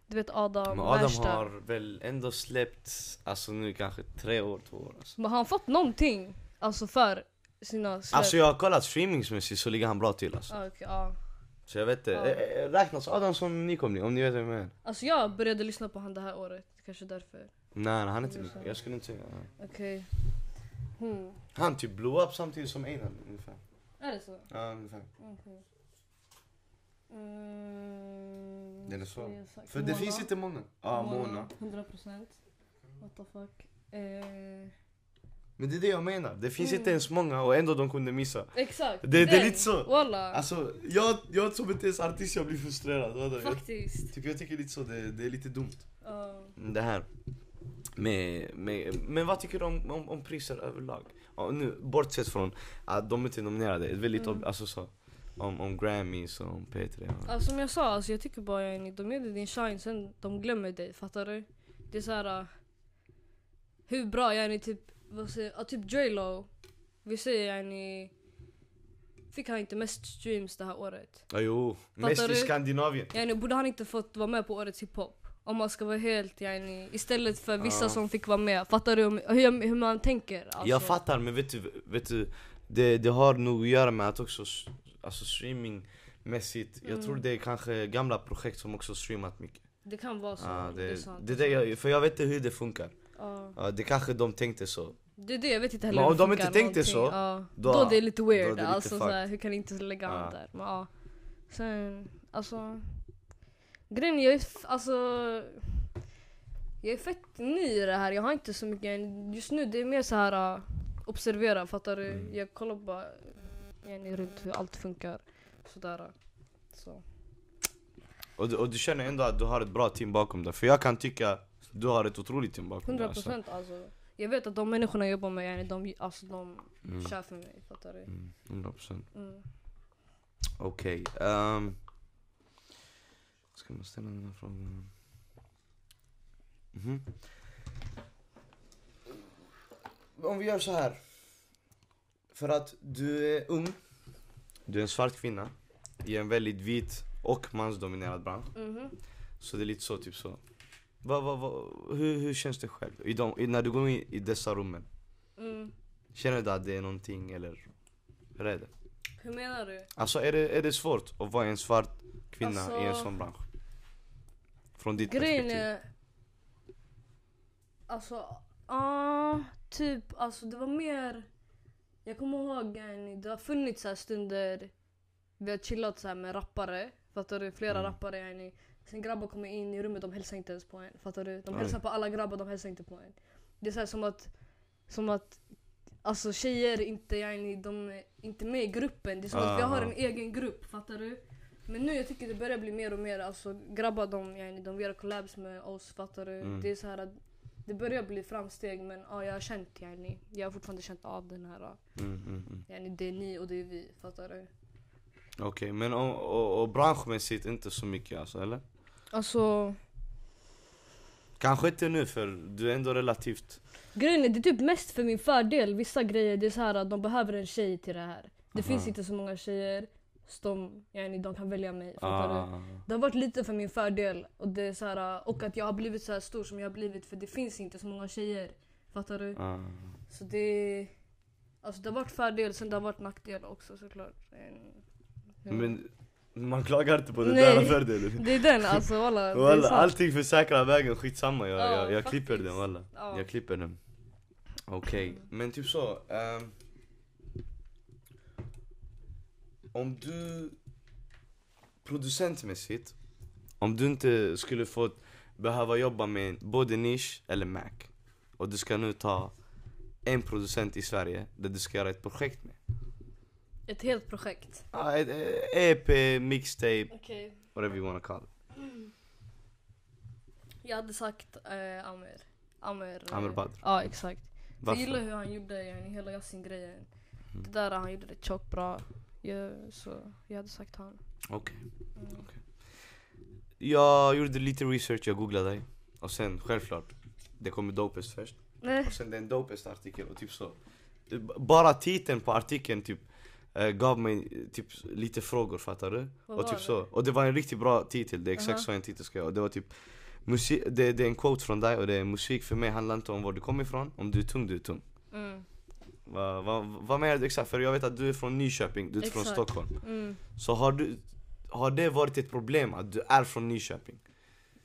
Du vet Adam Men Adam Wärsta. har väl ändå släppt, alltså nu kanske tre år, två år alltså. Men har han fått någonting? Alltså för sina släpp? Alltså jag har kollat streamingsmässigt så ligger han bra till alltså. Ah, okej, ja. Så jag vet inte, Ja. Eh, eh, räknas Adam som nykomling om ni vet vem jag är? Alltså jag började lyssna på han det här året. Kanske därför. Nej nej, han är inte nykomling, så. jag skulle inte säga. Okej. Hmm. Han typ blew up samtidigt som Einar ungefär. Är det så? Ja ungefär. Okej. Mm, skulle jag sagt För det Mona. finns inte många. Ja Mona. 100 procent. What the fuck. Eh, Men det är det jag menar, det finns Mm. inte ens många och ändå de kunde missa. exakt. Det- det är lite så. Walla. Alltså jag, jag som inte ens artist jag blir frustrerad. Vadå? Jag, Faktiskt. typ, jag tycker lite så, det, det är lite dumt. Ja. Det här. Med, med, men vad tycker du om, om, om priser överlag? Ja, nu, bortsett från att de inte är nominerade, väldigt Mm. ob- alltså så. Om, om Grammys och om P3 och... Alltså, som jag sa, alltså, jag tycker bara yani, de dig din shine sen de glömmer dig, fattar du? Det är så här. uh, hur bra yani typ, vad säger ja, typ J Lo. Vi säger yani, fick han inte mest streams det här året? Ja, jo, Fattar mest i? Skandinavien. Yani, borde han inte fått vara med på årets hiphop? Om man ska vara helt yani, istället för vissa Ja. som fick vara med. Fattar du om- hur, hur man tänker? Alltså. Jag fattar men vet du, vet du det, det har nog att göra med att också alltså streamingmässigt, jag Mm. tror det är kanske gamla projekt som också streamat mycket. Det kan vara så. Ja, det, är det, sant. det, är det jag, för jag vet inte hur det funkar. Ja. Det kanske de tänkte så. Det är det, jag vet inte heller Men om de inte tänkte så, någonting. ja. då- då, det är lite då är weird. det lite alltså, såhär, hur kan ni inte lägga Ja. där? Men, ja. Sen, alltså... Grejen jag är, alltså... Jag är fett ny i det här, jag har inte så mycket, just nu det är mer så här observera, fattar du? Mm. Jag kollar bara yani, runt hur allt funkar. Sådär. Så. Och du, och du känner ändå att du har ett bra team bakom dig. För jag kan tycka du har ett otroligt team bakom 100 dig. Alltså. procent alltså. Jag vet att de människorna jag jobbar med, yani, de, alltså, de Mm. kör för mig, fattar du? Mm, 100 procent. Mm. Okej. ehm, ska man ställa den här frågan? Mhm. Om vi gör så här. För att du är ung, du är en svart kvinna i en väldigt vit och mansdominerad bransch. Mhm. Så det är lite så, typ så. Va, va, va, hur, hur känns det själv? I de, i, när du går in i dessa rummen, Mm. känner du att det är någonting eller hur är det? Hur menar du? Alltså är det, är det svårt att vara en svart kvinna i en Alltså- sån bransch? Från ditt Grejen perspektiv? är... Alltså, ja, typ, alltså det var mer... Jag kommer ihåg, yani, det har funnits så här stunder vi har chillat så med rappare. Fattar du? Flera Mm. rappare yani. Sen grabbar kommer in i rummet, de hälsar inte ens på en. Fattar du? De hälsar på alla grabbar, de hälsar inte på en. Det är så här som att, som att Alltså tjejer inte, yani, de är inte med i gruppen. Det är som att vi har en egen grupp, fattar du? Men nu jag tycker det börjar bli mer och mer, alltså grabbar de, yani, de gör collabs med oss, fattar du? Mm. Det är så här att det börjar bli framsteg men ja, jag har känt yani, jag har fortfarande känt av den här, Mm, mm, mm. yani, det är ni och det är vi, fattar du? Okej, men och, och, och branschmässigt inte så mycket alltså, eller? Alltså Kanske inte nu för du är ändå relativt... grejen är det är typ mest för min fördel, vissa grejer det är så här att de behöver en tjej till det här. Det Aha. finns inte så många tjejer som yani, de kan välja mig, du? Ah, Det har varit lite för min fördel och, det är så här, och att jag har blivit så här stor som jag har blivit för det finns inte så många tjejer. Fattar du? ah. Så det... Alltså det har varit fördel, sen det har varit nackdel också såklart. Men man klagar inte på det där fördelen. Det är den alltså walla. Walla, allting för säkra vägen, skitsamma jag, Ja, jag, jag klipper den walla. Ja. Jag klipper den. Okej, men typ så. ehm, om du producentmässigt, om du inte skulle få behöva jobba med både nisch eller Mac och du ska nu ta en producent i Sverige där du ska göra ett projekt med. Ett helt projekt. Ah, ett, eh, EP, mixtape, Okej. whatever you wanna call it. Jag hade sagt eh, Amer. Amer, eh, Amer Badr. Ja exakt. Jag gillar hur han gjorde yani, hela Yasin-grejen. Mm. Det där han gjorde det tjockt bra. Jag, så jag hade sagt han. Okej. Mm. Jag gjorde lite research, jag googlade dig. Och sen självklart, det kommer dopest först. Och sen den dopest artikel och typ så. Bara titeln på artikeln typ gav mig eh, typ lite frågor fattar du? Vad och typ det? så. Och det var en riktigt bra titel, det är exakt Aha. så en titel ska vara. Och det var typ musik, det, det är en quote från dig och det är musik för mig handlar inte om var du kommer ifrån, om du är tung du är tung. Mm. Vad va, vad menar du exakt? För jag vet att du är från Nyköping, du är inte från Exakt. Stockholm. Mm. Så har du, har det varit ett problem att du är från Nyköping?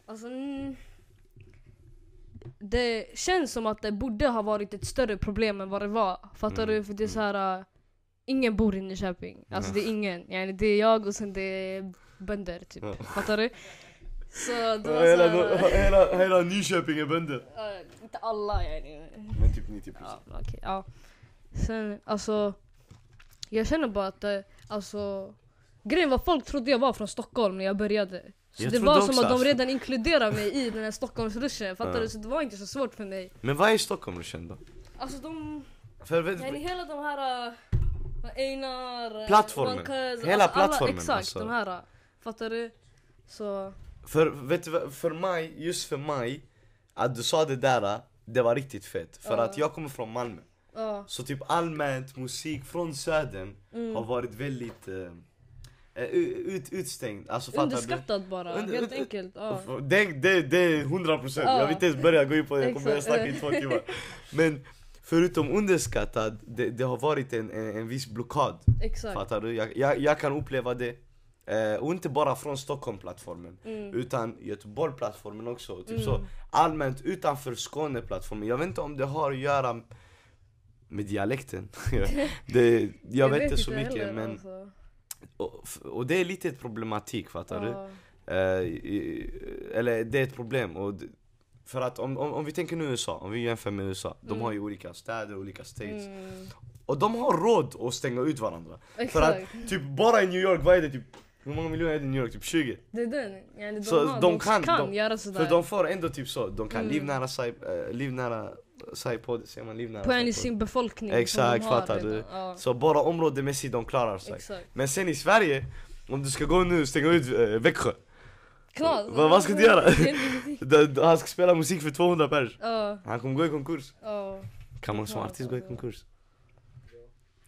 Alltså, mm, det känns som att det borde ha varit ett större problem än vad det var. Fattar Mm, du? För det är så här. Ingen bor i Nyköping. Alltså det är ingen. Yani, det är jag och sen det är bönder typ. Ja. Fattar du? Så det var Hela, så här, hela, hela Nyköping är bönder. äh, Inte alla yani. Men typ 90% Ja, okej, ja. Sen alltså. Jag känner bara att äh, alltså. Grejen var folk trodde jag var från Stockholm när jag började. Så Jag det var som också, att de alltså. redan inkluderade mig i den här Stockholmsruschen. Fattar Ja. du? Så det var inte så svårt för mig. Men vad är Stockholm du kände? Alltså de, För vet, yani hela de här äh, Einar, äh, Plattformen. Wankers, Hela alltså alla- plattformen, Exakt, alltså. de här. äh, Fattar du? Så, för, vet du, för mig, just för mig, att du sa det där, det var riktigt fett. För Ja. att jag kommer från Malmö. ja. Så typ allmänt musik från södern Mm. har varit väldigt eh, eh, ut, utstängd. Alltså? Underskattad bara, Under- helt under- enkelt. Ja. Det, det, det är 100 procent, Ja. jag vill inte ens börja gå in på det, jag kommer snacka i två timmar Men förutom underskattad, det, det har varit en, en, en viss blockad Exakt. Fattar du? Jag, jag, jag kan uppleva det eh, Och inte bara från Stockholm-plattformen Mm. Utan Göteborg-plattformen också, typ Mm. så Allmänt utanför Skåne-plattformen Jag vet inte om det har att göra med dialekten det, Jag, vet inte så mycket heller, men alltså. och, och det är lite ett problematik fattar du? Ja. Eh, i- eller det är ett problem. Och för att om, om, om vi tänker nu USA, om vi jämför med USA. De Mm. har ju olika städer, olika states. Mm. Och de har råd att stänga ut varandra. För Exakt. att typ bara i New York, vad är det typ? Hur många miljoner är det i New York? Typ 20? Det är den. Yani, de, Så har, de kan- kan, de- göra sådär. För de får ändå typ så, de kan Mm. livnära sig, äh, livnära sig på, säger man livnära på en i sin befolkning Exakt, fattar redan. du? Ja. Så bara områdemässigt de klarar sig. Exakt. Men sen i Sverige, om du ska gå nu och stänga ut äh, Växjö. Klart. Vad- vad ska du göra? Är Han ska spela musik för 200 pers. Ja, Han kommer gå i konkurs. ja. Kan man som artist gå i konkurs?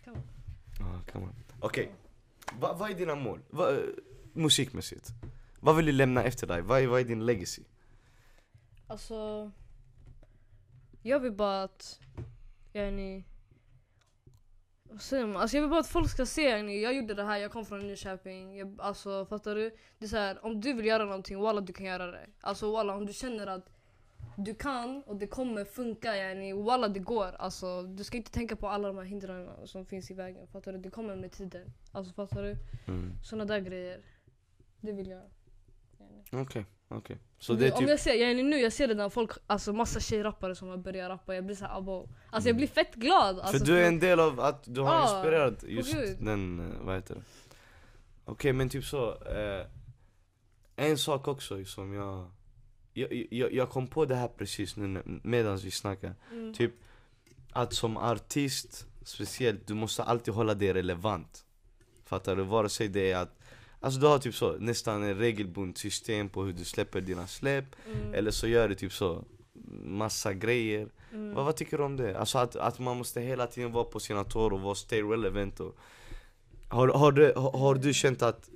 Kan man. Ja, kan man. Okej. Va, vad är dina mål? Va, eh, musikmässigt? Vad vill du lämna efter dig? Vad är, vad är din legacy? Alltså. Jag vill bara att, yani. Vad säger man? Alltså jag vill bara att folk ska se, jag gjorde det här, jag kom från Nyköping. Jag, alltså fattar du? Det är så här, om du vill göra någonting, walla du kan göra det. Alltså walla om du känner att du kan och det kommer funka, yani, walla det går. Alltså du ska inte tänka på alla de här hindren som finns i vägen. Fattar du? Det kommer med tiden. Alltså fattar du? Mm. Såna där grejer. Det vill jag. yani. Okej, okej. Så det är Om typ... jag ser, jag är nu, jag ser redan folk, alltså massa tjejrappare som har börjat rappa, jag blir såhär abo. Alltså jag blir fett glad. Alltså, För du är en del av att du har Ja, inspirerat just gud. den, eh, vad heter det? Okej men typ så, eh, en sak också som jag, jag, jag, jag kom på det här precis nu medan vi snackar. Mm. Typ att som artist speciellt, du måste alltid hålla det relevant. Fattar du? Vare sig det är att Alltså du har typ så, nästan en regelbundet system på hur du släpper dina släpp Mm. Eller så gör du typ så, massa grejer Mm. vad, vad tycker du om det? Alltså att, att man måste hela tiden vara på sina tår och vara stay relevant och har, har, du, har, har du känt att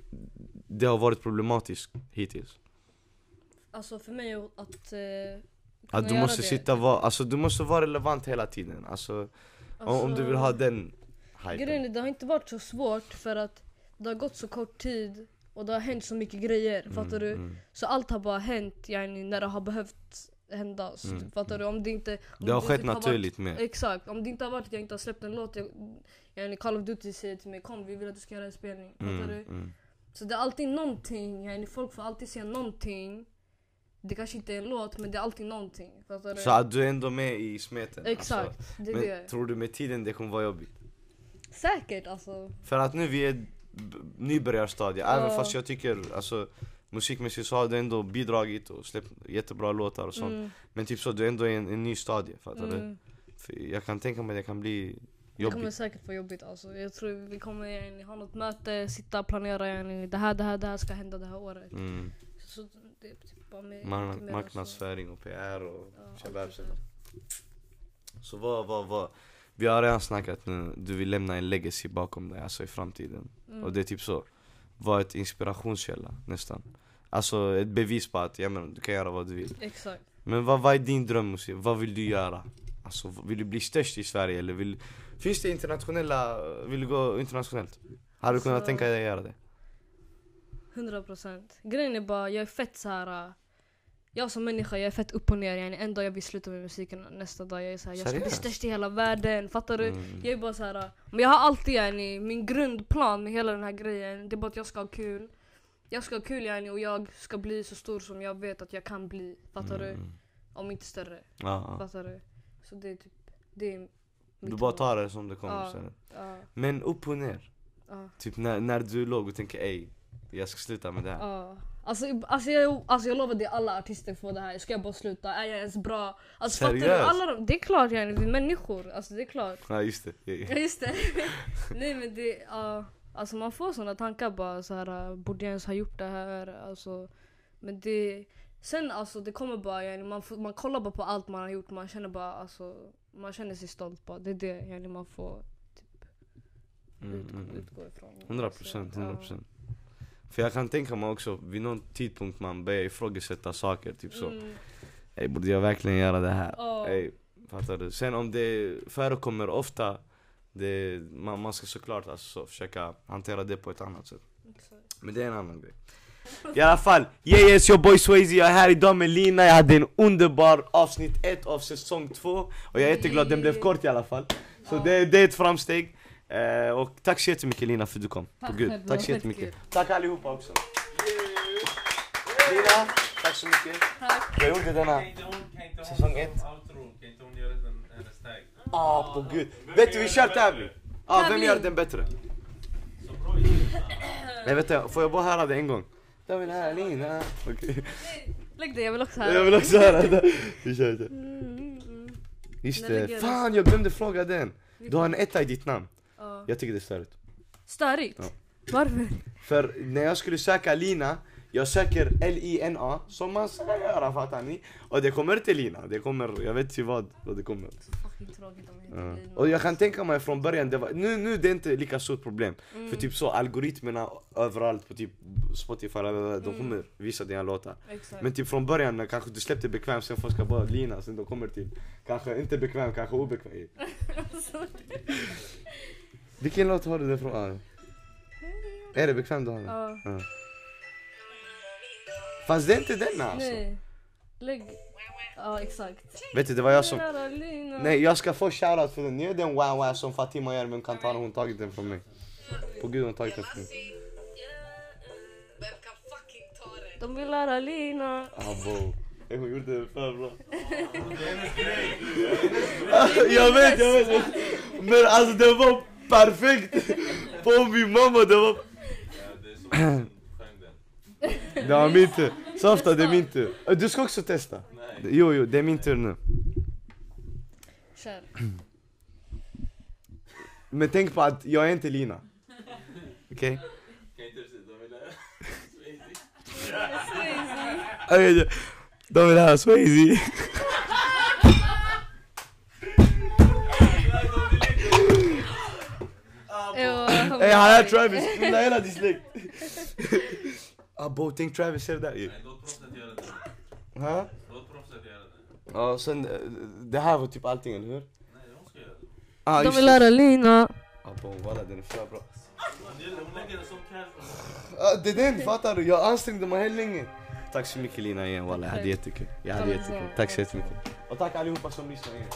det har varit problematiskt hittills? Alltså för mig att... Eh, Att du måste det. sitta var, alltså du måste vara relevant hela tiden alltså, om, om du vill ha den Grejen hypen är, det har inte varit så svårt för att det har gått så kort tid och det har hänt så mycket grejer. Fattar du? mm. Så allt har bara hänt yani, när det har behövt hända. Mm, Fattar du? Om det inte... Om Det har skett typ varit- naturligt med Exakt, om det inte har varit att jag inte har släppt en låt, jag, yani Call of Duty säger till mig kom vi vill att du ska göra en spelning. Fattar mm, du? mm. Så det är alltid någonting, yani folk får alltid säga någonting. Det kanske inte är en låt men det är alltid någonting. Fattar du? Så att du är ändå med i smeten Exakt, alltså, det är Men det. tror du med tiden det kommer vara jobbigt? Säkert alltså. För att nu vi är nybörjarstadie, även Ja. fast jag tycker alltså Musikmässigt så har du ändå bidragit och släppt jättebra låtar och sånt Mm, Men typ så, du är ändå i en, en ny stadie, fattar du? mm. För jag kan tänka mig att det kan bli Det kommer jobbigt säkert vara jobbigt alltså. Jag tror vi kommer ha något möte, sitta och planera det här, det här, det här ska hända det här året. mm. Så det är typ bara med, Mar- mycket mer Marknadsföring och PR och. Ja, shabab. Så vad, vad, vad Vi har redan snackat nu, du vill lämna en legacy bakom dig, alltså i framtiden Mm. Och det är typ så, var ett inspirationskälla nästan Alltså ett bevis på att, ja men du kan göra vad du vill Exakt. Men vad, vad är din drömmusik? Vad vill du göra? Alltså vill du bli störst i Sverige eller vill Finns det internationella, vill du gå internationellt? Har du kunnat Alltså- tänka dig att göra det? 100 procent. Grejen är bara, jag är fett så här. äh, Jag som människa, jag är fett upp och ner. Yani, en dag jag vill sluta med musiken, nästa dag jag är så här, jag ska bli störst i hela världen. Fattar du? Mm. Jag är bara så här. äh, Men jag har alltid yani, min grundplan med hela den här grejen, det är bara att jag ska ha kul. Jag ska ha kul yani, och jag ska bli så stor som jag vet att jag kan bli. Fattar du? Mm. Om inte större. Ja. Fattar du? Så det är typ, det är Du bara tar det som det kommer Ja. Ja, Men upp och ner. ja, Typ när, när du låg och tänker ey, jag ska sluta med det här. ja. Alltså, alltså, jag, alltså jag lovar det alla artister får det här. Ska jag bara sluta? Är jag ens bra? Alltså fattar du? Seriöst? Alla de, det är klart yani, vi är människor. Alltså det är klart. Ja just det. Ja, Ja just det. Nej men det, ja. alltså man får såna tankar bara så här. borde jag ens ha gjort det här? Alltså, men det, sen alltså det kommer bara yani, man, får, man kollar bara på allt man har gjort, man känner bara alltså, man känner sig stolt bara. Det är det yani, man får typ, Mm, ut, mm, mm. utgå ifrån. 100 procent, Så, 100 procent. För jag kan tänka mig också, vid någon tidpunkt man börjar ifrågasätta saker, typ så. Mm, Ey, borde jag verkligen göra det här? Ja. Ey, fattar du? Sen om det förekommer ofta, det, man, man ska såklart alltså försöka hantera det på ett annat sätt. exakt. Men det är en annan grej. I alla fall, yeah yes your boy Swayze, jag är här idag med Lina, jag hade en underbar avsnitt 1 av säsong 2 Och jag är jätteglad, den blev kort i alla fall Så det, det är ett framsteg eh, Och tack så jättemycket Lina för att du kom, på Tack gud, själv, det tack så jättemycket. Tack allihopa också Lina, tack så mycket Tack. Jag gjorde denna, Säsong som ett. tag? ah på gud Vet du vi kör tävling! Ah, vem gör den bättre? Vet inte, får jag bara höra det en gång? Jag vill höra Lina, okej Lägg det, jag vill också höra. Jag vill också höra vi kör det Mm, mm, mm. Just det, fan jag glömde fråga den Du har en etta i ditt namn Ja. Jag tycker det är störigt Störigt? Ja. Varför? För när jag skulle söka Lina Jag söker L-I-N-A som man ska göra fattar ni? Och det kommer inte Lina, det kommer, jag vet inte vad, vad det kommer Fucking tråkigt om jag Ja. heter Lina. Och jag kan tänka mig från början, det var, nu, nu det är inte lika stort problem Mm. För typ så algoritmerna överallt på typ Spotify, de Mm. kommer visa dina låtar Exakt. Men typ från början när kanske du släppte bekväm, sen folk ska bara Lina, sen de kommer till Kanske inte bekväm, kanske obekväm Vilken låt har du det från? Ah. Är det bekväm du har den? Ja. Ja. Fast det är inte den alltså Nej. Lägg... Ja exakt. Vet du det var jag som. Nej jag ska få shoutout för den, gör den wow wow som Fatima gör men kan ta den, hon tagit den från mig På gud hon tagit den från mig? De vill lära Lina. Abo Hon gjorde det för bra Jag vet, jag vet Men alltså det var perfekt På min mamma, det var Ja, det är så sjöng den. Det var min tur. Softa, det är min tur. Äh, Du ska också testa. Nej. Jo, jo, det är min tur nu. Kör. Men tänk på att jag är inte Lina. Okej? Kan inte du se, de vill höra. Okay. De vill höra Swayze. Jo, Ey han är Travis, fylla hela din släkt. Abo, tänk Travis det där ju. Låt proffset göra det. Ha? Låt proffset göra det. Ja, sen eh, det här var typ allting, eller hur? Nej, hon ska göra det. Ah, De vill höra Lina. Abo, walla den är för bra. Det. Ah, är den, fattar du? Jag ansträngde mig helt länge. Tack så mycket Lina igen walla, jag hade jättekul. Jag hade jättekul. Tack så jättemycket. Och tack allihopa som lyssnar igen.